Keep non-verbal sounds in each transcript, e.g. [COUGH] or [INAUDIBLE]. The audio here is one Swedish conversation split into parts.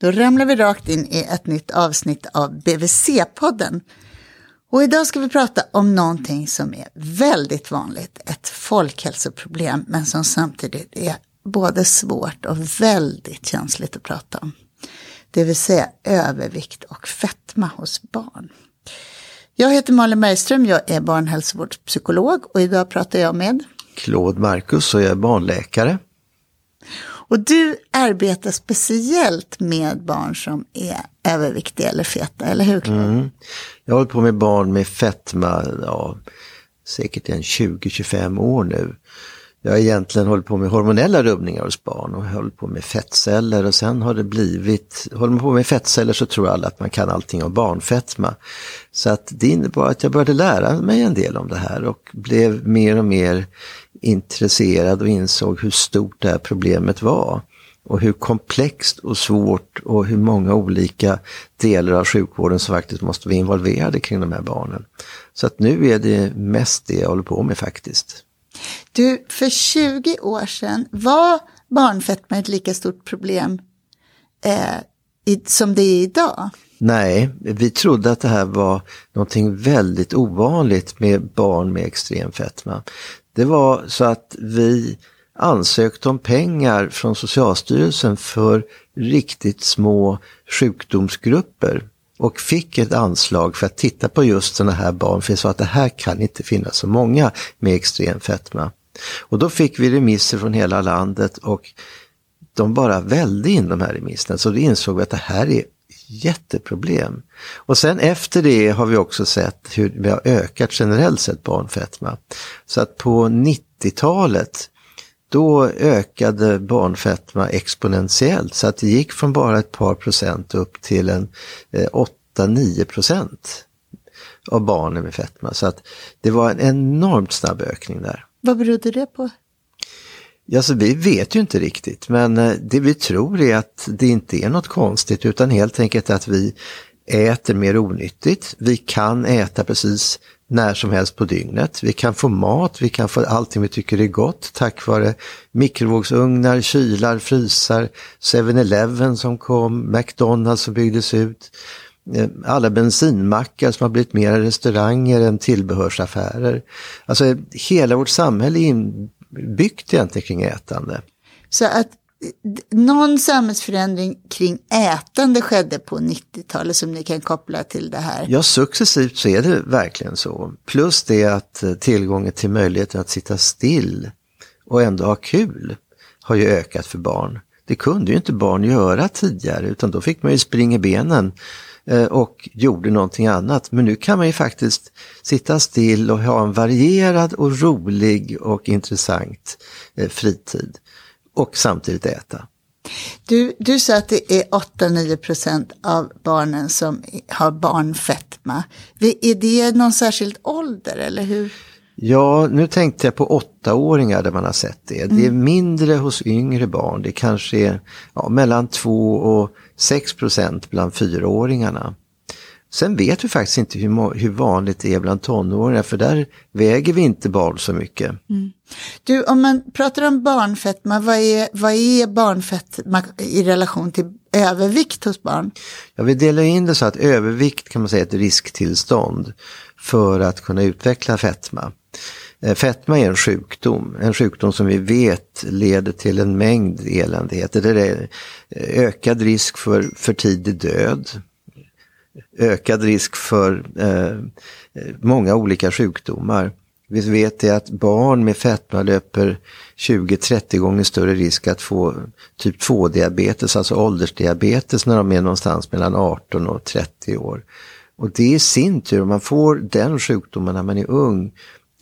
Då ramlar vi rakt in i ett nytt avsnitt av BVC-podden. Och idag ska vi prata om någonting som är väldigt vanligt, ett folkhälsoproblem, men som samtidigt är både svårt och väldigt känsligt att prata om. Det vill säga övervikt och fetma hos barn. Jag heter Malin Bergström, jag är barnhälsovårdspsykolog och idag pratar jag med Claude Marcus och jag är barnläkare. Och du arbetar speciellt med barn som är överviktiga eller feta, eller hur? Mm. Jag har hållit på med barn med fetma, ja, säkert en 20-25 år nu. Jag har egentligen hållit på med hormonella rubbningar hos barn och hållit på med fettceller och sen har det blivit, håller man på med fettceller så tror alla att man kan allting om barnfetma. Så att det innebar att jag började lära mig en del om det här och blev mer och mer intresserad och insåg hur stort det här problemet var. Och hur komplext och svårt och hur många olika delar av sjukvården som faktiskt måste vara involverade kring de här barnen. Så att nu är det mest det jag håller på med faktiskt. Du, för 20 år sedan var barnfetma ett lika stort problem eh, i, som det är idag? Nej, vi trodde att det här var någonting väldigt ovanligt med barn med extrem fetma. Det var så att vi ansökte om pengar från Socialstyrelsen för riktigt små sjukdomsgrupper och fick ett anslag för att titta på just sådana här barn, för jag sa att det här kan inte finnas så många med extrem fetma. Och då fick vi remisser från hela landet och de bara välde in de här remisserna, så då insåg vi att det här är jätteproblem. Och sen efter det har vi också sett hur vi har ökat generellt sett barnfetma. Så att på 90-talet då ökade barnfetma exponentiellt så att det gick från bara ett par procent upp till en eh, 8-9 procent av barnen med fetma. Så att det var en enormt snabb ökning där. Vad berodde det på? Alltså, vi vet ju inte riktigt, men eh, det vi tror är att det inte är något konstigt utan helt enkelt att vi äter mer onyttigt. Vi kan äta precis när som helst på dygnet. Vi kan få mat, vi kan få allting vi tycker är gott tack vare mikrovågsugnar, kylar, frysar, 7-Eleven som kom, McDonalds som byggdes ut. Eh, alla bensinmackar som har blivit mer restauranger än tillbehörsaffärer. Alltså hela vårt samhälle är inbyggt egentligen kring ätande. Så att någon samhällsförändring kring ätande skedde på 90-talet som ni kan koppla till det här? Ja, successivt så är det verkligen så. Plus det att eh, tillgången till möjligheten att sitta still och ändå ha kul har ju ökat för barn. Det kunde ju inte barn göra tidigare utan då fick man ju springa benen Eh, och gjorde någonting annat. Men nu kan man ju faktiskt sitta still och ha en varierad och rolig och intressant eh, fritid och samtidigt äta. Du, du sa att det är 8-9 procent av barnen som har barnfetma. Är det någon särskild ålder eller hur? Ja, nu tänkte jag på åttaåringar där man har sett det. Mm. Det är mm. mindre hos yngre barn. Det kanske är ja, mellan 2 och 6 procent bland fyraåringarna. Sen vet vi faktiskt inte hur, hur vanligt det är bland tonåringar för där väger vi inte barn så mycket. Mm. Du, om man pratar om barnfetma, vad är, vad är barnfetma i relation till övervikt hos barn? Ja, vi delar in det så att övervikt kan man säga är ett risktillstånd för att kunna utveckla fetma. Eh, fetma är en sjukdom, en sjukdom som vi vet leder till en mängd eländigheter. Det är eh, ökad risk för för tidig död, ökad risk för eh, eh, många olika sjukdomar. Vi vet det att barn med fetma löper 20-30 gånger större risk att få typ 2-diabetes, alltså åldersdiabetes när de är någonstans mellan 18 och 30 år. Och det i sin tur, om man får den sjukdomen när man är ung,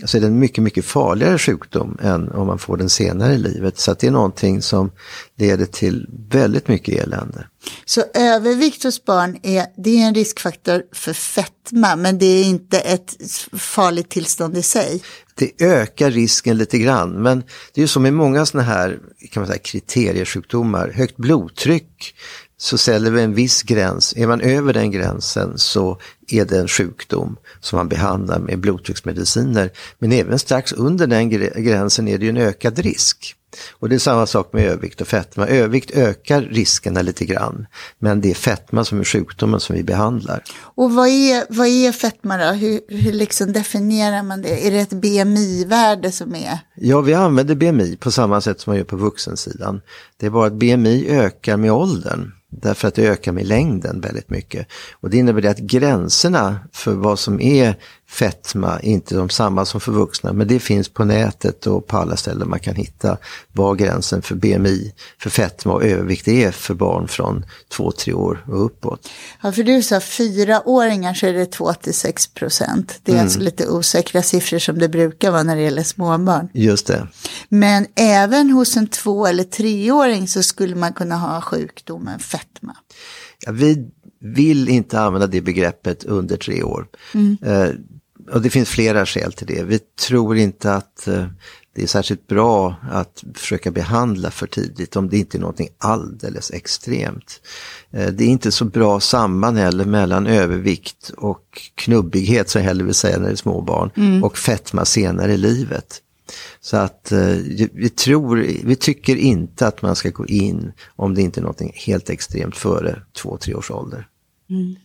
så är det en mycket, mycket farligare sjukdom än om man får den senare i livet. Så det är någonting som leder till väldigt mycket elände. Så övervikt hos barn är, det är en riskfaktor för fetma, men det är inte ett farligt tillstånd i sig? Det ökar risken lite grann, men det är ju som med många sådana här kan man säga, kriteriesjukdomar, högt blodtryck, så ställer vi en viss gräns. Är man över den gränsen så är det en sjukdom som man behandlar med blodtrycksmediciner. Men även strax under den gränsen är det ju en ökad risk. Och det är samma sak med övervikt och fetma. Övervikt ökar riskerna lite grann. Men det är fetma som är sjukdomen som vi behandlar. Och vad är, vad är fetma då? Hur, hur liksom definierar man det? Är det ett BMI-värde som är? Ja, vi använder BMI på samma sätt som man gör på vuxensidan. Det är bara att BMI ökar med åldern. Därför att det ökar med längden väldigt mycket. Och det innebär det att gränserna för vad som är fetma inte de samma som för vuxna. Men det finns på nätet och på alla ställen man kan hitta vad gränsen för BMI, för fetma och övervikt är för barn från 2-3 år och uppåt. Ja, för du sa fyraåringar så är det 2-6 procent. Det är mm. alltså lite osäkra siffror som det brukar vara när det gäller småbarn. Just det. Men även hos en två eller treåring så skulle man kunna ha sjukdomen fetma. Ja, vi vill inte använda det begreppet under tre år. Mm. Eh, och det finns flera skäl till det. Vi tror inte att eh, det är särskilt bra att försöka behandla för tidigt om det inte är någonting alldeles extremt. Eh, det är inte så bra samband heller mellan övervikt och knubbighet, så jag hellre vill säga när det är små barn, mm. och fetma senare i livet. Så att eh, vi tror, vi tycker inte att man ska gå in om det inte är någonting helt extremt före två, tre års ålder. Mm.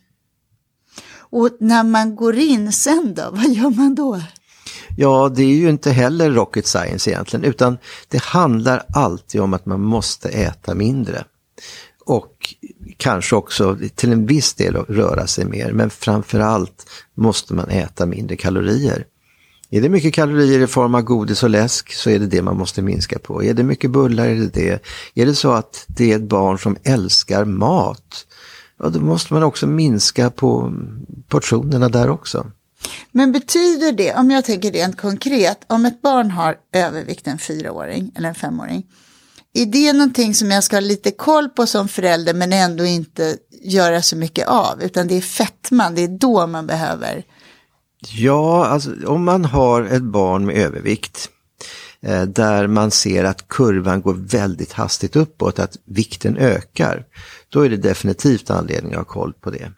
Och när man går in sen då, [LAUGHS] vad gör man då? Ja, det är ju inte heller rocket science egentligen, utan det handlar alltid om att man måste äta mindre. Och kanske också till en viss del röra sig mer, men framförallt måste man äta mindre kalorier. Är det mycket kalorier i form av godis och läsk så är det det man måste minska på. Är det mycket bullar är det det. Är det så att det är ett barn som älskar mat, ja, då måste man också minska på portionerna där också. Men betyder det, om jag tänker rent konkret, om ett barn har övervikt en fyraåring eller en femåring, är det någonting som jag ska ha lite koll på som förälder men ändå inte göra så mycket av, utan det är fettman, det är då man behöver Ja, alltså om man har ett barn med övervikt eh, där man ser att kurvan går väldigt hastigt uppåt, att vikten ökar, då är det definitivt anledning att ha koll på det.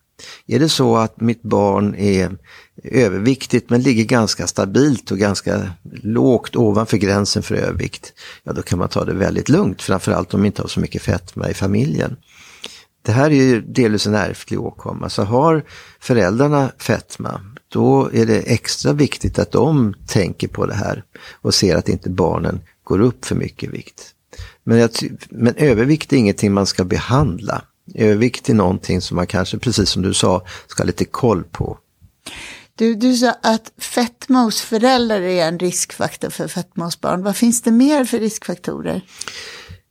Är det så att mitt barn är överviktigt men ligger ganska stabilt och ganska lågt ovanför gränsen för övervikt, ja då kan man ta det väldigt lugnt, framförallt om man inte har så mycket fetma i familjen. Det här är ju delvis en ärftlig åkomma, så har föräldrarna fetma, då är det extra viktigt att de tänker på det här och ser att inte barnen går upp för mycket vikt. Men, jag, men övervikt är ingenting man ska behandla. Övervikt är någonting som man kanske, precis som du sa, ska ha lite koll på. Du, du sa att fetma hos föräldrar är en riskfaktor för fetma hos barn. Vad finns det mer för riskfaktorer?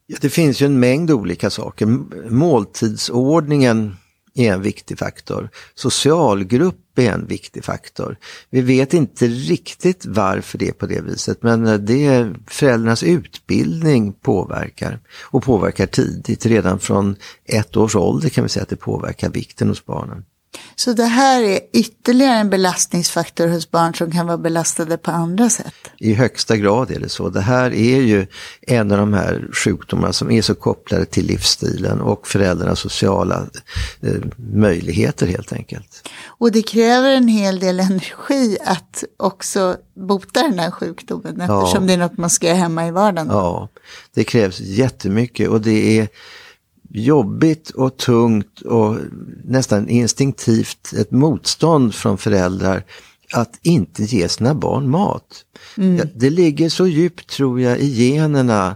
Ja, det finns ju en mängd olika saker. Måltidsordningen är en viktig faktor. Socialgrupp är en viktig faktor. Vi vet inte riktigt varför det är på det viset men det är föräldrarnas utbildning påverkar och påverkar tidigt. Redan från ett års ålder kan vi säga att det påverkar vikten hos barnen. Så det här är ytterligare en belastningsfaktor hos barn som kan vara belastade på andra sätt? I högsta grad är det så. Det här är ju en av de här sjukdomarna som är så kopplade till livsstilen och föräldrarnas sociala eh, möjligheter helt enkelt. Och det kräver en hel del energi att också bota den här sjukdomen eftersom ja. det är något man ska göra hemma i vardagen. Ja, det krävs jättemycket och det är jobbigt och tungt och nästan instinktivt ett motstånd från föräldrar att inte ge sina barn mat. Mm. Det ligger så djupt tror jag i generna,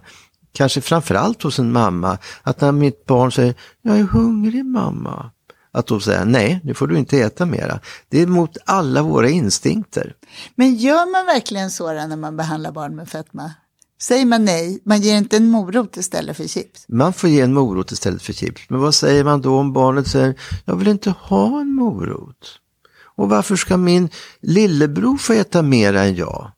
kanske framförallt hos en mamma, att när mitt barn säger jag är hungrig mamma, att då säga nej, nu får du inte äta mera. Det är mot alla våra instinkter. Men gör man verkligen så när man behandlar barn med fetma? Säger man nej, man ger inte en morot istället för chips? Man får ge en morot istället för chips. Men vad säger man då om barnet säger, jag vill inte ha en morot? Och varför ska min lillebror få äta mer än jag?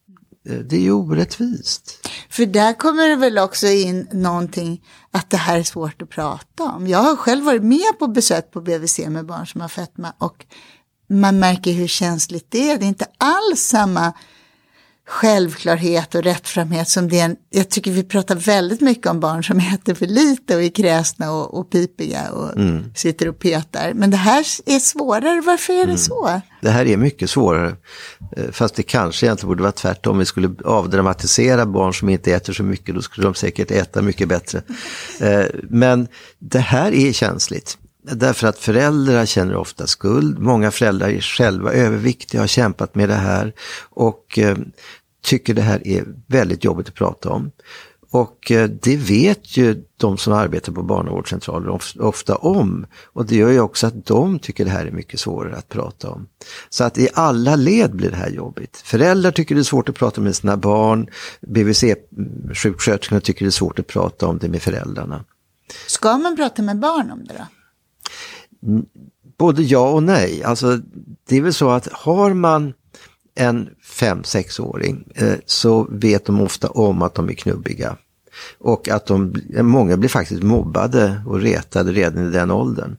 Eh, det är ju orättvist. För där kommer det väl också in någonting att det här är svårt att prata om. Jag har själv varit med på besök på BVC med barn som har fetma och man märker hur känsligt det är. Det är inte alls samma självklarhet och rättframhet som det är en, jag tycker vi pratar väldigt mycket om barn som [LAUGHS] äter för lite och är kräsna och, och pipiga och mm. sitter och petar. Men det här är svårare, varför är det mm. så? Det här är mycket svårare. Eh, fast det kanske egentligen borde vara tvärtom. Vi skulle avdramatisera barn som inte äter så mycket, då skulle de säkert äta mycket bättre. [LAUGHS] Eh, men det här är känsligt. Därför att föräldrar känner ofta skuld. Många föräldrar är själva överviktiga, har kämpat med det här och eh, tycker det här är väldigt jobbigt att prata om. Och eh, det vet ju de som arbetar på barnavårdscentraler ofta om. Och det gör ju också att de tycker det här är mycket svårare att prata om. Så att i alla led blir det här jobbigt. Föräldrar tycker det är svårt att prata med sina barn. BVC-sjuksköterskorna tycker det är svårt att prata om det med föräldrarna. Ska man prata med barn om det då? Både ja och nej. Alltså, det är väl så att har man en 5-6-åring eh, så vet de ofta om att de är knubbiga. Och att de, många blir faktiskt mobbade och retade redan i den åldern.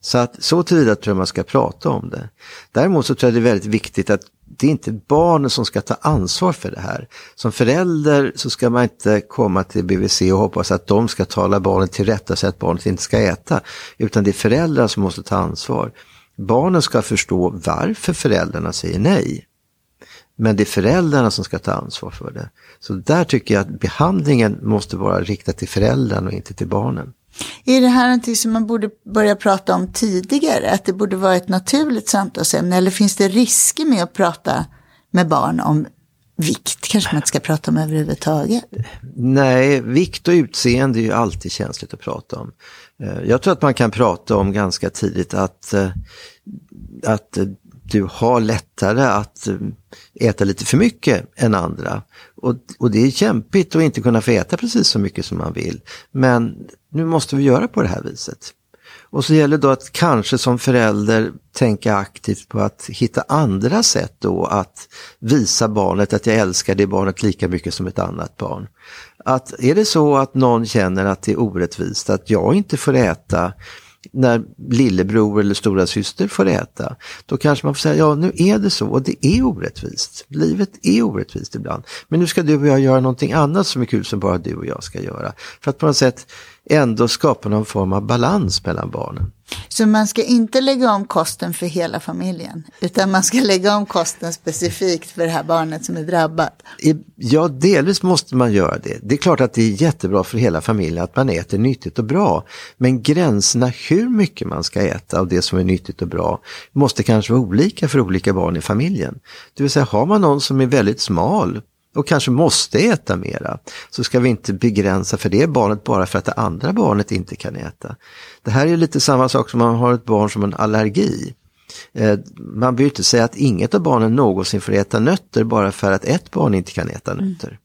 Så att så tillvida tror jag man ska prata om det. Däremot så tror jag det är väldigt viktigt att det är inte barnen som ska ta ansvar för det här. Som förälder så ska man inte komma till BVC och hoppas att de ska tala barnet till rätta så att barnet inte ska äta. Utan det är föräldrar som måste ta ansvar. Barnen ska förstå varför föräldrarna säger nej. Men det är föräldrarna som ska ta ansvar för det. Så där tycker jag att behandlingen måste vara riktad till föräldrarna och inte till barnen. Är det här någonting som man borde börja prata om tidigare? Att det borde vara ett naturligt samtalsämne? Eller finns det risker med att prata med barn om vikt? Kanske man inte ska prata om överhuvudtaget? Nej, vikt och utseende är ju alltid känsligt att prata om. Eh, jag tror att man kan prata om ganska tidigt att, eh, att eh, du har lättare att äta lite för mycket än andra. Och, och det är kämpigt att inte kunna få äta precis så mycket som man vill. Men nu måste vi göra på det här viset. Och så gäller det då att kanske som förälder tänka aktivt på att hitta andra sätt då att visa barnet att jag älskar det barnet lika mycket som ett annat barn. Att är det så att någon känner att det är orättvist att jag inte får äta när lillebror eller stora syster får äta, då kanske man får säga, ja nu är det så och det är orättvist. Livet är orättvist ibland. Men nu ska du och jag göra någonting annat som är kul som bara du och jag ska göra. För att på något sätt ändå skapa någon form av balans mellan barnen. Så man ska inte lägga om kosten för hela familjen, utan man ska lägga om kosten specifikt för det här barnet som är drabbat? Ja, delvis måste man göra det. Det är klart att det är jättebra för hela familjen att man äter nyttigt och bra. Men gränserna hur mycket man ska äta av det som är nyttigt och bra måste kanske vara olika för olika barn i familjen. Det vill säga, har man någon som är väldigt smal och kanske måste äta mera, så ska vi inte begränsa för det barnet bara för att det andra barnet inte kan äta. Det här är lite samma sak som man har ett barn som en allergi. Eh, man behöver inte säga att inget av barnen någonsin får äta nötter bara för att ett barn inte kan äta mm. nötter. Mm.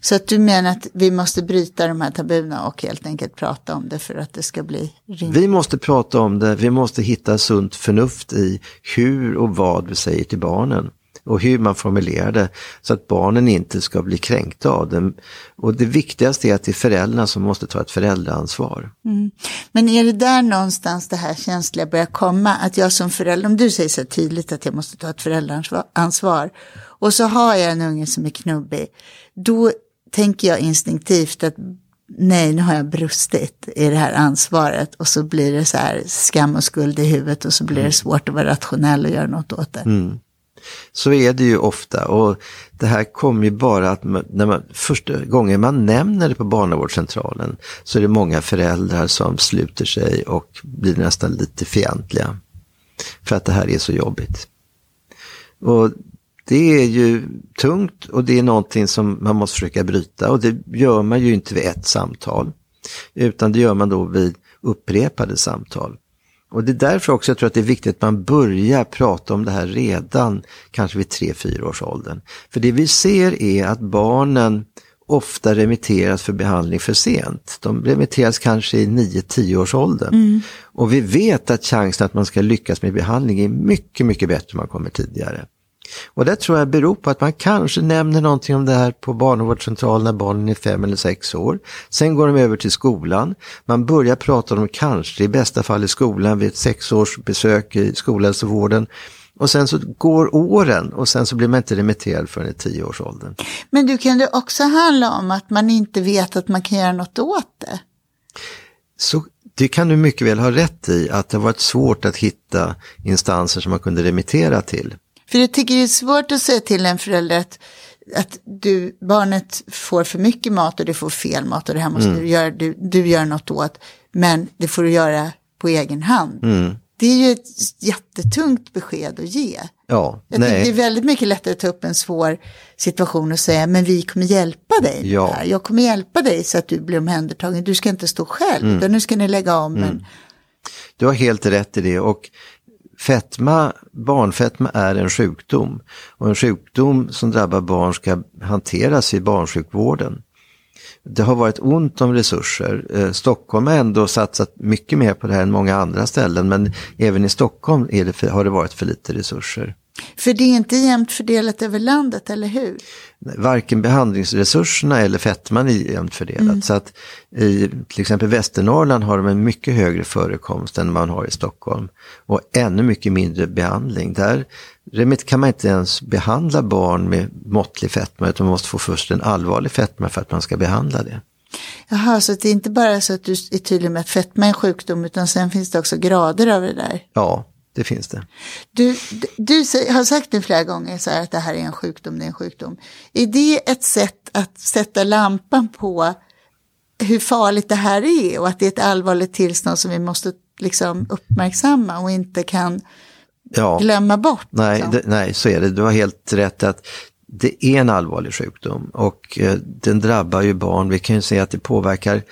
Så att du menar att vi måste bryta de här tabuna och helt enkelt prata om det för att det ska bli rimligt? Vi måste prata om det, vi måste hitta sunt förnuft i hur och vad vi säger till barnen och hur man formulerar det så att barnen inte ska bli kränkta av det. Och det viktigaste är att det är föräldrarna som måste ta ett föräldraansvar. Mm. Men är det där någonstans det här känsliga börjar komma? Att jag som förälder, om du säger så tydligt att jag måste ta ett föräldraansvar och så har jag en unge som är knubbig, då tänker jag instinktivt att nej, nu har jag brustit i det här ansvaret och så blir det så här skam och skuld i huvudet och så blir det mm. svårt att vara rationell och göra något åt det. Mm. Så är det ju ofta och det här kommer ju bara att när man, första gången man nämner det på barnavårdscentralen så är det många föräldrar som sluter sig och blir nästan lite fientliga. För att det här är så jobbigt. Och det är ju tungt och det är någonting som man måste försöka bryta och det gör man ju inte vid ett samtal. Utan det gör man då vid upprepade samtal. Och det är därför också jag tror att det är viktigt att man börjar prata om det här redan kanske vid 3-4 års åldern. För det vi ser är att barnen ofta remitteras för behandling för sent. De remitteras kanske i 9-10 års åldern. Mm. Och vi vet att chansen att man ska lyckas med behandling är mycket, mycket bättre om man kommer tidigare. Och det tror jag beror på att man kanske nämner någonting om det här på barnavårdscentralen när barnen är fem eller sex år. Sen går de över till skolan. Man börjar prata om kanske i bästa fall i skolan vid ett sexårsbesök i skolhälsovården. Och sen så går åren och sen så blir man inte remitterad förrän i tioårsåldern. Men du kan det också handla om att man inte vet att man kan göra något åt det? Så det kan du mycket väl ha rätt i, att det har varit svårt att hitta instanser som man kunde remittera till. För jag tycker det är svårt att säga till en förälder att, att du, barnet får för mycket mat och det får fel mat och det här måste Mm. du göra, du, du gör något åt, men det får du göra på egen hand. Mm. Det är ju ett jättetungt besked att ge. Ja, Jag tycker det är nej, väldigt mycket lättare att ta upp en svår situation och säga, men vi kommer hjälpa dig. Ja. Jag kommer hjälpa dig så att du blir omhändertagen. Du ska inte stå själv, Mm. utan nu ska ni lägga om. Men du har helt rätt i det och fetma, barnfetma är en sjukdom och en sjukdom som drabbar barn ska hanteras i barnsjukvården. Det har varit ont om resurser. Eh, Stockholm har ändå satsat mycket mer på det här än många andra ställen men även i Stockholm är det för, har det varit för lite resurser. För det är inte jämnt fördelat över landet, eller hur? varken behandlingsresurserna eller fetman är jämnt fördelat. Så att i till exempel Västernorrland har de en mycket högre förekomst än man har i Stockholm. Och ännu mycket mindre behandling. Där kan man inte ens behandla barn med måttlig fetma utan man måste få först en allvarlig fetma för att man ska behandla det. Jaha, så det är inte bara så att du är tydlig med att fetma är en sjukdom, utan sen finns det också grader av det där. Ja, det finns det. Du, du, har sagt det flera gånger så här att det här är en sjukdom, det är en sjukdom. Är det ett sätt att sätta lampan på hur farligt det här är och att det är ett allvarligt tillstånd som vi måste liksom uppmärksamma och inte kan Ja. glömma bort? Nej, liksom? det, nej, så är det. Du har helt rätt att det är en allvarlig sjukdom och eh, den drabbar ju barn. Vi kan ju se att det påverkar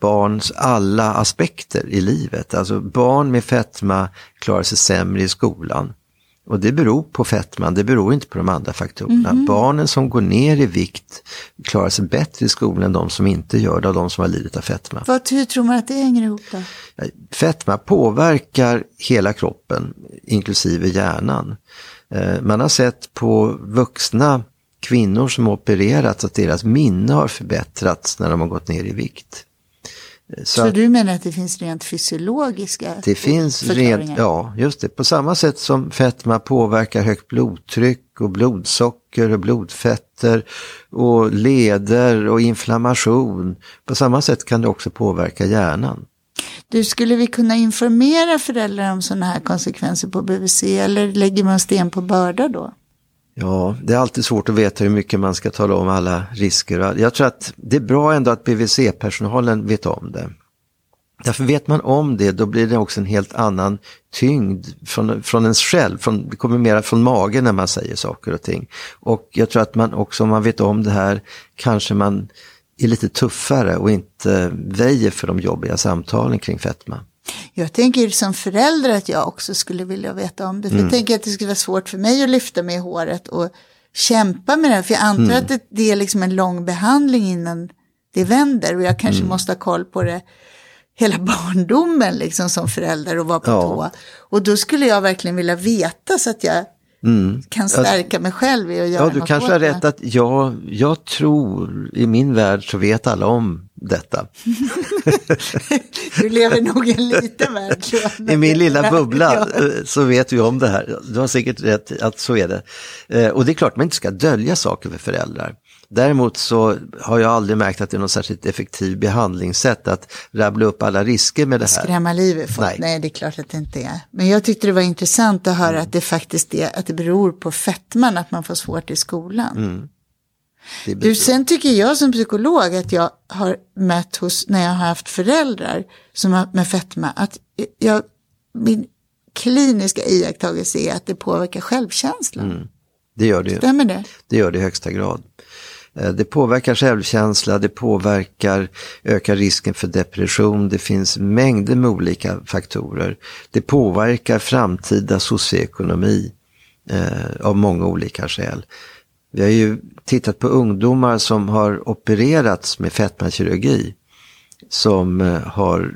barns alla aspekter i livet. Alltså barn med fetma klarar sig sämre i skolan. Och det beror på fetman, det beror inte på de andra faktorerna. Barnen som går ner i vikt klarar sig bättre i skolan än de som inte gör det, och de som har lidit av fetma. Vad, hur tror man att det hänger ihop då? Fetma påverkar hela kroppen, inklusive hjärnan. Eh, Man har sett på vuxna kvinnor som opererats att deras minne har förbättrats när de har gått ner i vikt. Eh, Så Så du menar att det finns rent fysiologiska det finns rent, ja just det, på samma sätt som fetma påverkar högt blodtryck och blodsocker och blodfetter och leder och inflammation. På samma sätt kan det också påverka hjärnan. Du, skulle vi kunna informera föräldrar om sådana här konsekvenser på BVC eller lägger man sten på börda då? Ja, det är alltid svårt att veta hur mycket man ska tala om alla risker. Jag tror att det är bra ändå att BVC-personalen vet om det. Därför vet man om det, då blir det också en helt annan tyngd från, från ens själv. Från, det kommer mera från magen när man säger saker och ting. Och jag tror att man också, om man vet om det här, kanske man är lite tuffare och inte väjer för de jobbiga samtalen kring fetma. Jag tänker som förälder att jag också skulle vilja veta om det. För Mm. jag tänker att det skulle vara svårt för mig att lyfta mig i håret och kämpa med det. För jag antar Mm. att det, det är liksom en lång behandling innan det vänder. Och jag kanske Mm. måste ha koll på det hela [LAUGHS] barndomen liksom som förälder och vara på Ja. tå. Och då skulle jag verkligen vilja veta så att jag kan stärka mig själv i att göra Mm. Ja, du kanske har rätt att jag, jag tror, i min värld så vet alla om detta. [LAUGHS] Du lever nog i en liten värld. I min lilla bubbla eh, så vet vi om det här. Du har säkert rätt att så är det. Eh, Och det är klart man inte ska dölja saker för föräldrar. Däremot så har jag aldrig märkt att det är något särskilt effektivt behandlingssätt att rabbla upp alla risker med det här. skrämma livet folk. Nej. Nej. det är klart att det inte är. Men jag tyckte det var intressant att höra att det faktiskt är, att det beror på fetman att man får svårt i skolan. Mm. Du, sen tycker jag som psykolog att jag har mött hos, när jag har haft föräldrar som har med fetma, att jag, min kliniska iakttagelse är att det påverkar självkänslan. Det gör det. Stämmer det? Det gör det i högsta grad. Eh, Det påverkar självkänsla, det påverkar, ökar risken för depression, det finns mängder med olika faktorer. Det påverkar framtida socioekonomi eh, av många olika skäl. Vi har ju tittat på ungdomar som har opererats med fetmakirurgi som eh, har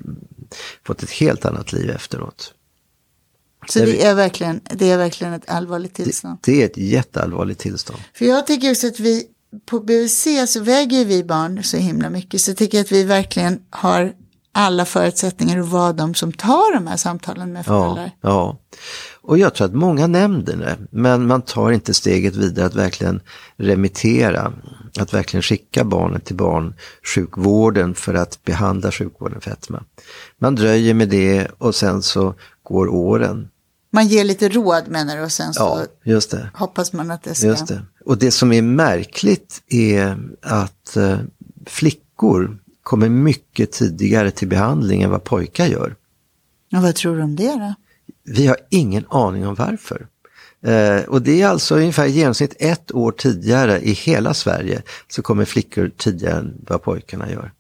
fått ett helt annat liv efteråt. Så det är, verkligen, det är verkligen ett allvarligt tillstånd. Det är ett jätteallvarligt tillstånd. För jag tycker också att vi på BVC så väger vi barn så himla mycket. Så jag tycker att vi verkligen har alla förutsättningar att vara de som tar de här samtalen med Ja, föräldrar. ja. Och jag tror att många nämner det, men man tar inte steget vidare att verkligen remittera, att verkligen skicka barnet till barnsjukvården för att behandla sjukvården fetma. Man dröjer med det och sen så går åren. Man ger lite råd menar du och sen så Ja, hoppas man att det ska... Just det. Och det som är märkligt är att eh, flickor kommer mycket tidigare till behandling än vad pojkar gör. Och vad tror du om det då? Vi har ingen aning om varför. Eh, och det är alltså ungefär i genomsnitt ett år tidigare i hela Sverige så kommer flickor tidigare än vad pojkarna gör.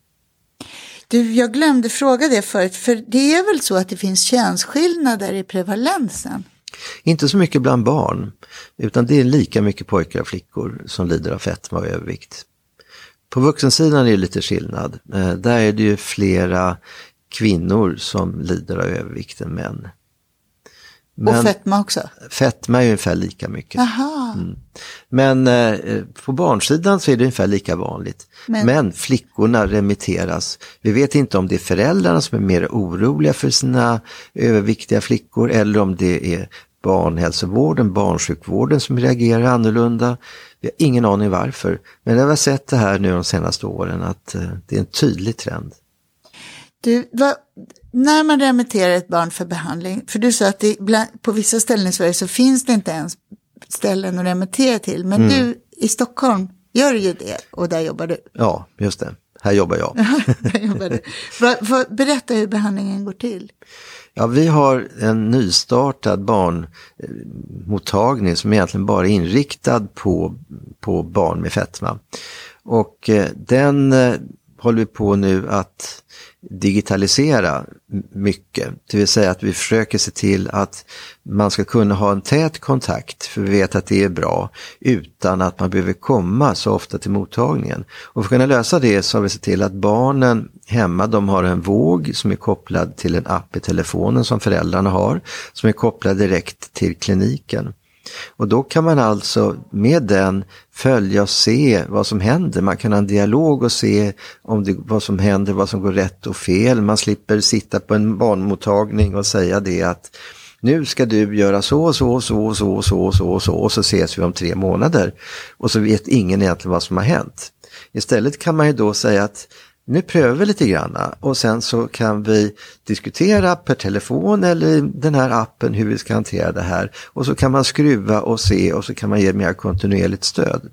Du, jag glömde fråga det förut, för det är väl så att det finns könsskillnader i prevalensen? Inte så mycket bland barn, utan det är lika mycket pojkar och flickor som lider av fetma och övervikt. På vuxensidan är det lite skillnad. Eh, där är det ju flera kvinnor som lider av övervikt än män. Och fetma också? Fetma är ungefär lika mycket. Aha. Mm. Men eh, på barnsidan så är det ungefär lika vanligt. Men- Men. flickorna remitteras. Vi vet inte om det är föräldrarna som är mer oroliga för sina överviktiga flickor eller om det är barnhälsovården, barnsjukvården som reagerar annorlunda. Vi har ingen aning varför. Men vi har sett det här nu de senaste åren att eh, det är en tydlig trend. Du, vad, när man remitterar ett barn för behandling, för du sa att det, på vissa ställen i Sverige så finns det inte ens ställen att remittera till, men du i Stockholm gör ju det och där jobbar du. Ja, just det. Här jobbar jag. jobbar du. Berätta hur behandlingen går till. Ja, vi har en nystartad barnmottagning som egentligen bara är inriktad på, på barn med fetma. Och eh, den eh, håller vi på nu att digitalisera mycket. Det vill säga att vi försöker se till att man ska kunna ha en tät kontakt, för vi vet att det är bra, utan att man behöver komma så ofta till mottagningen. Och för att kunna lösa det så har vi sett till att barnen hemma, de har en våg som är kopplad till en app i telefonen som föräldrarna har, som är kopplad direkt till kliniken. Och då kan man alltså med den följa och se vad som händer. Man kan ha en dialog och se om det, vad som händer, vad som går rätt och fel. Man slipper sitta på en barnmottagning och säga det att nu ska du göra så, och så, och så, och så, och så, och så, och så och så ses vi om tre månader. Och så vet ingen egentligen vad som har hänt. Istället kan man ju då säga att nu prövar vi lite grann och sen så kan vi diskutera per telefon eller i den här appen hur vi ska hantera det här. Och så kan man skruva och se och så kan man ge mer kontinuerligt stöd.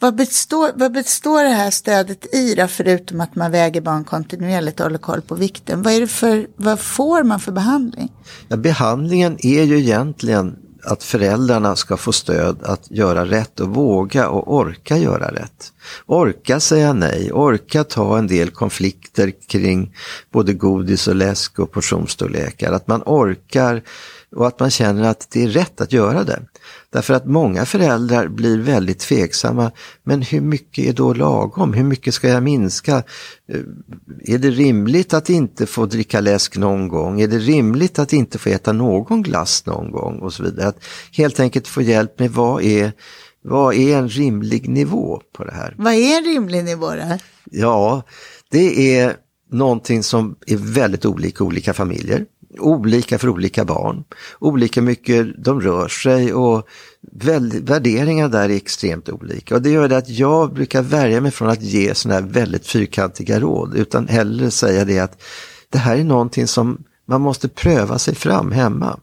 Vad består, vad består det här stödet i då, förutom att man väger barn kontinuerligt och håller koll på vikten? Vad, är det för, vad får man för behandling? Ja, behandlingen är ju egentligen att föräldrarna ska få stöd att göra rätt och våga och orka göra rätt. Orka säga nej, orka ta en del konflikter kring både godis och läsk och portionsstorlekar. Att man orkar och att man känner att det är rätt att göra det. Därför att många föräldrar blir väldigt tveksamma. Men hur mycket är då lagom? Hur mycket ska jag minska? Eh, Är det rimligt att inte få dricka läsk någon gång? Är det rimligt att inte få äta någon glass någon gång? Och så vidare. Att helt enkelt få hjälp med vad är, vad är en rimlig nivå på det här? Vad är en rimlig nivå då? Ja, det är någonting som är väldigt olika olika familjer. Olika för olika barn. Olika mycket de rör sig och värderingar där är extremt olika. Och det gör det att jag brukar värja mig från att ge sådana här väldigt fyrkantiga råd. Utan hellre säga det att det här är någonting som man måste pröva sig fram hemma.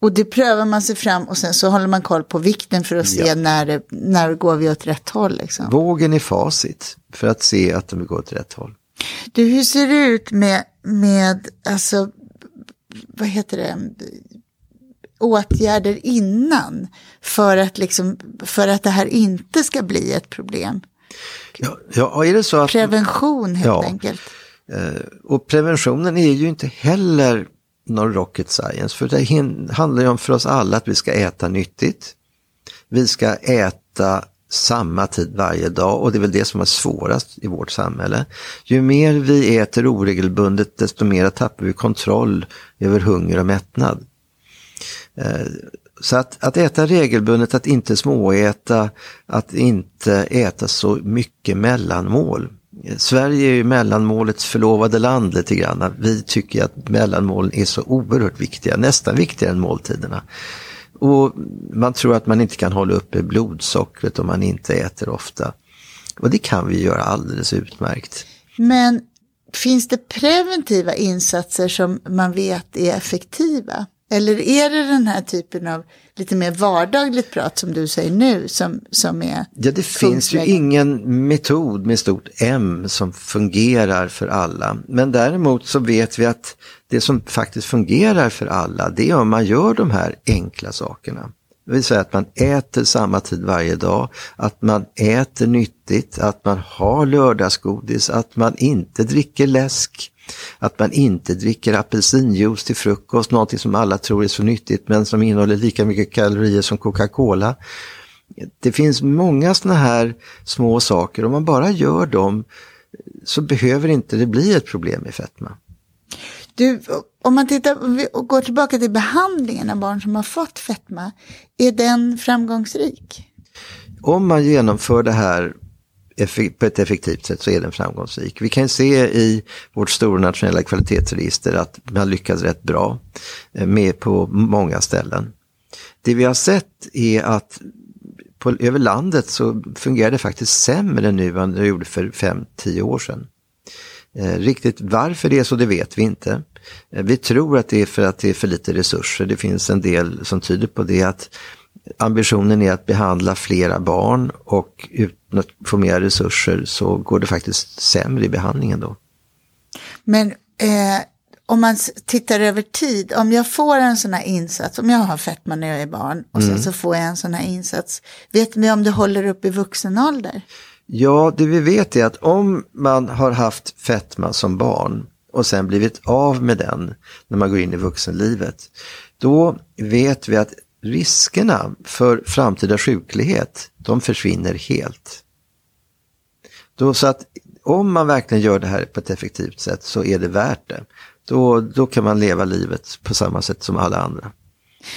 Och det prövar man sig fram och sen så håller man koll på vikten för att se Ja. när, det, när går vi åt rätt håll. Liksom. Vågen är facit för att se att de går åt rätt håll. Du, hur ser det ut med, med alltså, vad heter det, åtgärder innan för att, liksom, för att det här inte ska bli ett problem? Ja, ja är det så att Prevention helt Ja. enkelt. Eh, Och preventionen är ju inte heller någon rocket science. För det handlar ju om för oss alla att vi ska äta nyttigt. Vi ska äta samma tid varje dag och det är väl det som är svårast i vårt samhälle. Ju mer vi äter oregelbundet desto mer tappar vi kontroll över hunger och mättnad. Eh, så att, att äta regelbundet, att inte småäta, att inte äta så mycket mellanmål. Sverige är ju mellanmålets förlovade land lite grann. Vi tycker att mellanmålen är så oerhört viktiga, nästan viktigare än måltiderna. Och man tror att man inte kan hålla uppe blodsockret om man inte äter ofta. Och det kan vi göra alldeles utmärkt. Men finns det preventiva insatser som man vet är effektiva? Eller är det den här typen av lite mer vardagligt prat som du säger nu som, som är Ja, det finns ju ingen metod med stort M som fungerar för alla. Men däremot så vet vi att det som faktiskt fungerar för alla, det är om man gör de här enkla sakerna. Det vill säga att man äter samma tid varje dag, att man äter nyttigt, att man har lördagsgodis, att man inte dricker läsk, att man inte dricker apelsinjuice till frukost, någonting som alla tror är så nyttigt men som innehåller lika mycket kalorier som Coca-Cola. Det finns många sådana här små saker, om man bara gör dem så behöver inte det bli ett problem med fetma. Du, om man tittar och går tillbaka till behandlingen av barn som har fått fetma, är den framgångsrik? Om man genomför det här på ett effektivt sätt så är den framgångsrik. Vi kan se i vårt stora nationella kvalitetsregister att man lyckas rätt bra eh, med på många ställen. Det vi har sett är att på, över landet så fungerar det faktiskt sämre nu än det gjorde för 5-10 år sedan. Eh, riktigt varför det är så, det vet vi inte. Eh, vi tror att det är för att det är för lite resurser. Det finns en del som tyder på det att ambitionen är att behandla flera barn och utan att få mer resurser så går det faktiskt sämre i behandlingen då. Men eh, om man tittar över tid, om jag får en sån här insats, om jag har fetma när jag är barn och mm. sen så får jag en sån här insats, vet vi om det håller upp i vuxen ålder? Ja, det vi vet är att om man har haft fetma som barn och sen blivit av med den när man går in i vuxenlivet, då vet vi att riskerna för framtida sjuklighet, de försvinner helt. Då, så att om man verkligen gör det här på ett effektivt sätt så är det värt det. Då, då kan man leva livet på samma sätt som alla andra.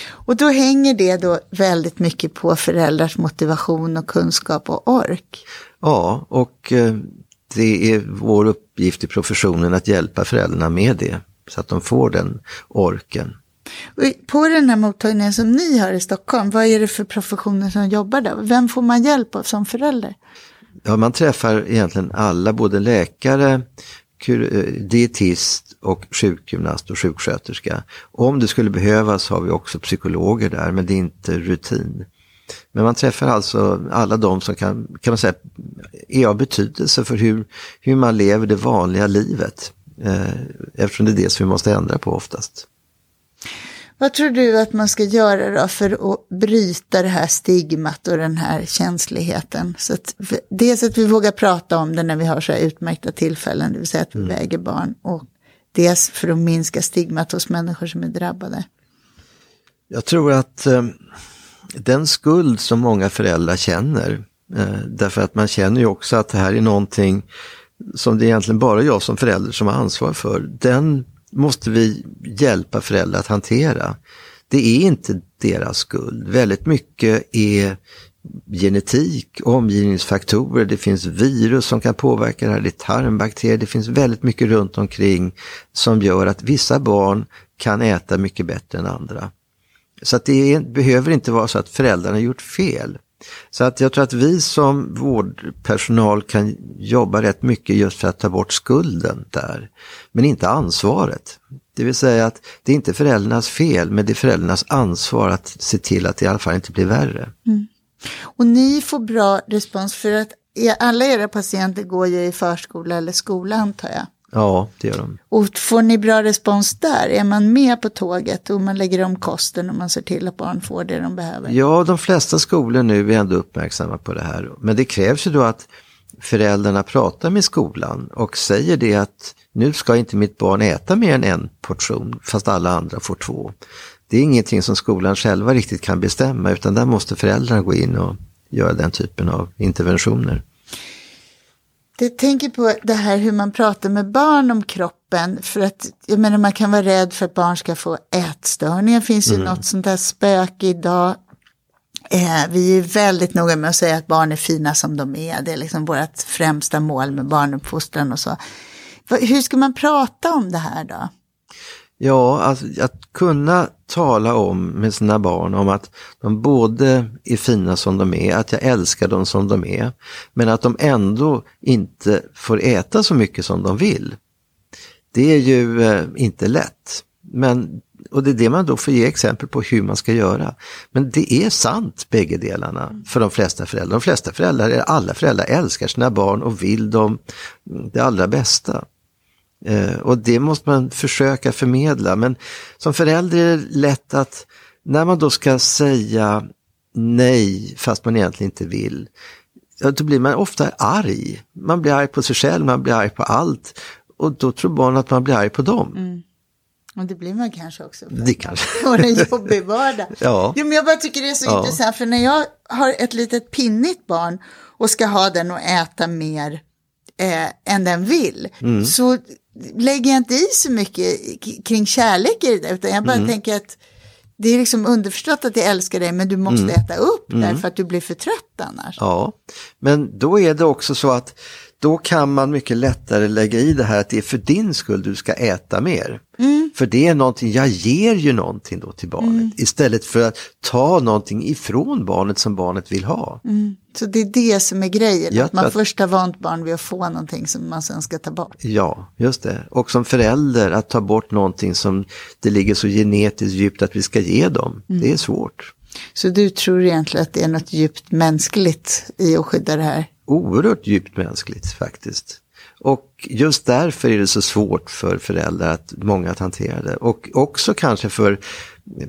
Och då hänger det då väldigt mycket på föräldrars motivation och kunskap och ork. Ja, och eh, det är vår uppgift i professionen att hjälpa föräldrarna med det. Så att de får den orken. På den här mottagningen som ni har i Stockholm, vad är det för professioner som jobbar där? Vem får man hjälp av som förälder? Ja, man träffar egentligen alla, både läkare, eh, dietist och sjukgymnast och sjuksköterska. Om det skulle behövas har vi också psykologer där, men det är inte rutin. Men man träffar alltså alla de som kan, kan man säga, är av betydelse för hur, hur man lever det vanliga livet. Eh, eftersom det är det som vi måste ändra på oftast. Vad tror du att man ska göra då för att bryta det här stigmat och den här känsligheten? Så att, dels att vi vågar prata om det när vi har så här utmärkta tillfällen, det vill säga att vi mm. väger barn. Och dels för att minska stigmat hos människor som är drabbade. Jag tror att eh, den skuld som många föräldrar känner, eh, därför att man känner ju också att det här är någonting som det är egentligen bara jag som förälder som har ansvar för, den måste vi hjälpa föräldrar att hantera. Det är inte deras skuld. Väldigt mycket är genetik, omgivningsfaktorer, det finns virus som kan påverka det här, det är tarmbakterier, det finns väldigt mycket runt omkring som gör att vissa barn kan äta mycket bättre än andra. Så att det är, behöver inte vara så att föräldrarna har gjort fel. Så att jag tror att vi som vårdpersonal kan jobba rätt mycket just för att ta bort skulden där. Men inte ansvaret. Det vill säga att det är inte föräldrarnas fel, men det är föräldrarnas ansvar att se till att det i alla fall inte blir värre. Mm. Och ni får bra respons för att alla era patienter går ju i förskola eller skola antar jag. Ja, det gör de. Och får ni bra respons där? Är man med på tåget och man lägger om kosten och man ser till att barn får det de behöver? Ja, de flesta skolor nu är ändå uppmärksamma på det här. Men det krävs ju då att föräldrarna pratar med skolan och säger det att nu ska inte mitt barn äta mer än en portion fast alla andra får två. Det är ingenting som skolan själva riktigt kan bestämma utan där måste föräldrarna gå in och göra den typen av interventioner. Jag tänker på det här hur man pratar med barn om kroppen. För att jag menar man kan vara rädd för att barn ska få ätstörningar. Det finns ju mm. något sånt där spöke idag. Eh, vi är väldigt noga med att säga att barn är fina som de är. Det är liksom vårt främsta mål med barnuppfostran och så. Hur ska man prata om det här då? Ja, alltså, att kunna tala om med sina barn om att de både är fina som de är, att jag älskar dem som de är, men att de ändå inte får äta så mycket som de vill. Det är ju eh, inte lätt. Men, och det är det man då får ge exempel på hur man ska göra. Men det är sant bägge delarna för de flesta föräldrar. De flesta föräldrar, alla föräldrar älskar sina barn och vill dem det allra bästa. Eh, och det måste man försöka förmedla. Men som förälder är det lätt att när man då ska säga nej fast man egentligen inte vill, då blir man ofta arg. Man blir arg på sig själv, man blir arg på allt. Och då tror barn att man blir arg på dem. Mm. Och det blir man kanske också. Det kanske. [LAUGHS] Och en jobbig vardag. ja. Jo, men jag bara tycker det är så ja. intressant, för när jag har ett litet pinnigt barn och ska ha den och äta mer eh, än den vill, mm. så lägger jag inte i så mycket kring kärlek i det, utan jag bara mm. tänker att det är liksom underförstått att jag älskar dig, men du måste mm. äta upp mm. därför att du blir för trött annars. Ja, men då är det också så att då kan man mycket lättare lägga i det här att det är för din skull du ska äta mer. Mm. För det är någonting, jag ger ju någonting då till barnet mm. istället för att ta någonting ifrån barnet som barnet vill ha. Mm. Så det är det som är grejen, att man att... först har vant barn vid att få någonting som man sen ska ta bort. Ja, just det. Och som förälder att ta bort någonting som det ligger så genetiskt djupt att vi ska ge dem, mm. det är svårt. Så du tror egentligen att det är något djupt mänskligt i att skydda det här? Oerhört djupt mänskligt faktiskt. Och just därför är det så svårt för föräldrar, att många att hantera det. Och också kanske för eh,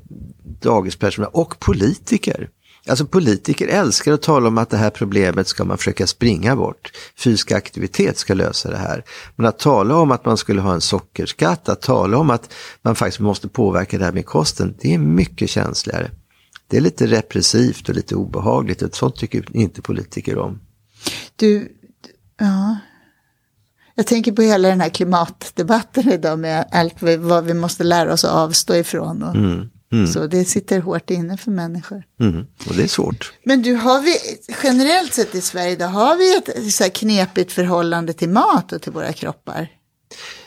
dagispersonal och politiker. Alltså politiker älskar att tala om att det här problemet ska man försöka springa bort. Fysisk aktivitet ska lösa det här. Men att tala om att man skulle ha en sockerskatt, att tala om att man faktiskt måste påverka det här med kosten, det är mycket känsligare. Det är lite repressivt och lite obehagligt, och sånt tycker inte politiker om. Du, ja. Jag tänker på hela den här klimatdebatten idag med allt vad vi måste lära oss att avstå ifrån. Och, mm, mm. Så det sitter hårt inne för människor. Mm, och det är svårt. Men du, har vi generellt sett i Sverige, då har vi ett så knepigt förhållande till mat och till våra kroppar?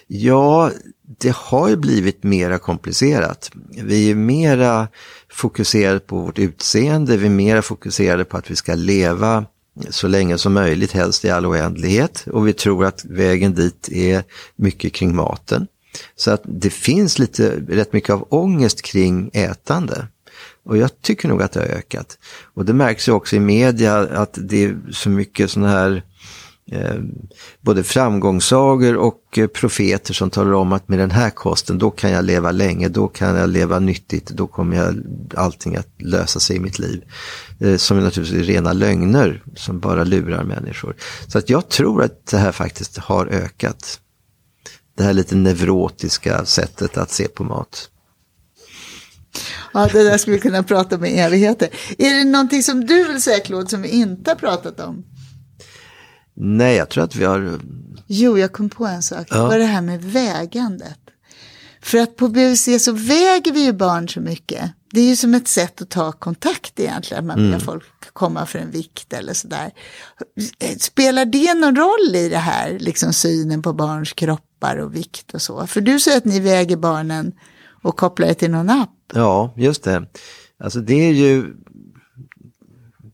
Ja, det har ju blivit mera komplicerat. Vi är mera fokuserade på vårt utseende, vi är mera fokuserade på att vi ska leva så länge som möjligt, helst i all oändlighet. Och vi tror att vägen dit är mycket kring maten. Så att det finns lite, rätt mycket av ångest kring ätande. Och jag tycker nog att det har ökat. Och det märks ju också i media att det är så mycket sådana här eh, Eh, både framgångssagor och eh, profeter som talar om att med den här kosten då kan jag leva länge, då kan jag leva nyttigt, då kommer jag allting att lösa sig i mitt liv. Eh, som är naturligtvis är rena lögner som bara lurar människor. Så att jag tror att det här faktiskt har ökat. Det här lite neurotiska sättet att se på mat. Ja, det där skulle vi kunna prata om i evigheter. Är det någonting som du vill säga, Claude, som vi inte har pratat om? Nej, jag tror att vi har... Jo, jag kom på en sak. Ja. Det var det här med vägandet. För att på BVC så väger vi ju barn så mycket. Det är ju som ett sätt att ta kontakt egentligen. Man mm. folk komma för en vikt eller sådär. Spelar det någon roll i det här, liksom synen på barns kroppar och vikt och så? För du säger att ni väger barnen och kopplar det till någon app. Ja, just det. Alltså det är ju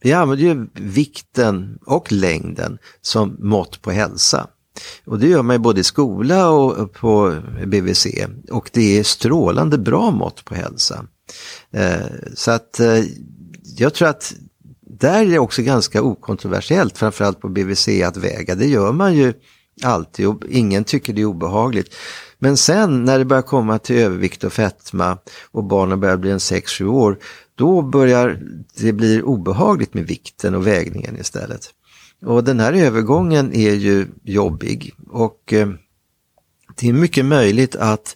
vi använder ju vikten och längden som mått på hälsa. Och det gör man ju både i skola och på BVC. Och det är strålande bra mått på hälsa. Eh, så att eh, jag tror att där är det också ganska okontroversiellt, framförallt på BVC, att väga. Det gör man ju alltid och ingen tycker det är obehagligt. Men sen när det börjar komma till övervikt och fetma och barnen börjar bli en 6-7 år, då börjar det bli obehagligt med vikten och vägningen istället. Och den här övergången är ju jobbig och eh, det är mycket möjligt att,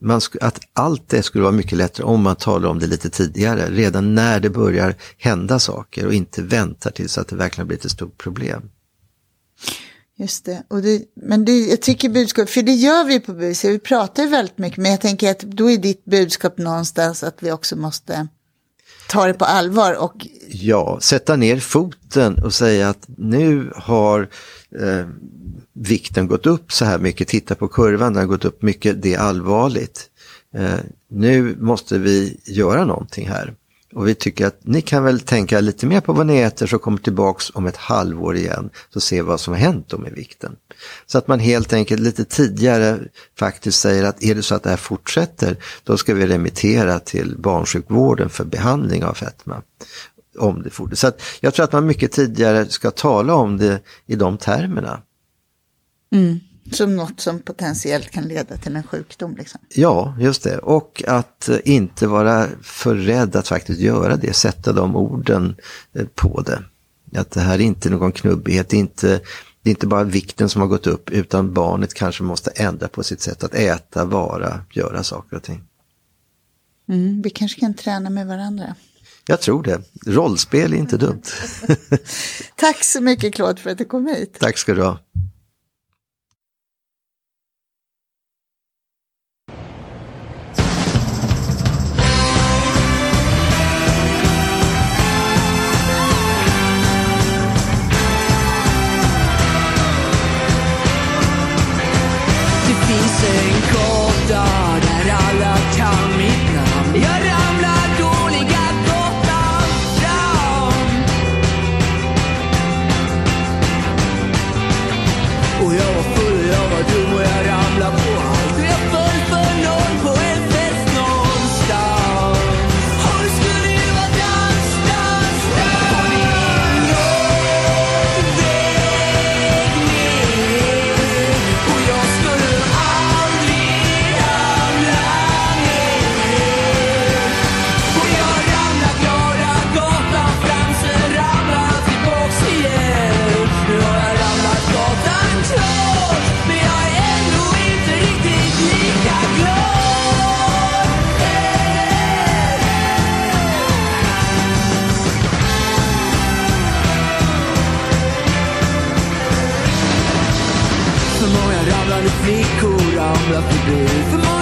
man, att allt det skulle vara mycket lättare om man talar om det lite tidigare, redan när det börjar hända saker och inte väntar tills att det verkligen blir ett stort problem. Just det, och det, men det, jag tycker budskap, för det gör vi på BUC, vi pratar ju väldigt mycket, men jag tänker att då är ditt budskap någonstans att vi också måste ta det på allvar och Ja, sätta ner foten och säga att nu har eh, vikten gått upp så här mycket, titta på kurvan, den har gått upp mycket, det är allvarligt. Eh, nu måste vi göra någonting här. Och vi tycker att ni kan väl tänka lite mer på vad ni äter så kommer tillbaks om ett halvår igen så ser vad som har hänt då med vikten. Så att man helt enkelt lite tidigare faktiskt säger att är det så att det här fortsätter då ska vi remittera till barnsjukvården för behandling av fetma. Om det fortsätter. Så att jag tror att man mycket tidigare ska tala om det i de termerna. mm, som något som potentiellt kan leda till en sjukdom. Liksom. Ja, just det. Och att eh, inte vara för rädd att faktiskt göra det, sätta de orden eh, på det. Att det här är inte någon knubbighet, det är inte, det är inte bara vikten som har gått upp utan barnet kanske måste ändra på sitt sätt att äta, vara, göra saker och ting. Mm, vi kanske kan träna med varandra. Jag tror det. Rollspel är inte dumt. [LAUGHS] Tack så mycket Claude för att du kom hit. Tack ska du ha. Ramlar förbi För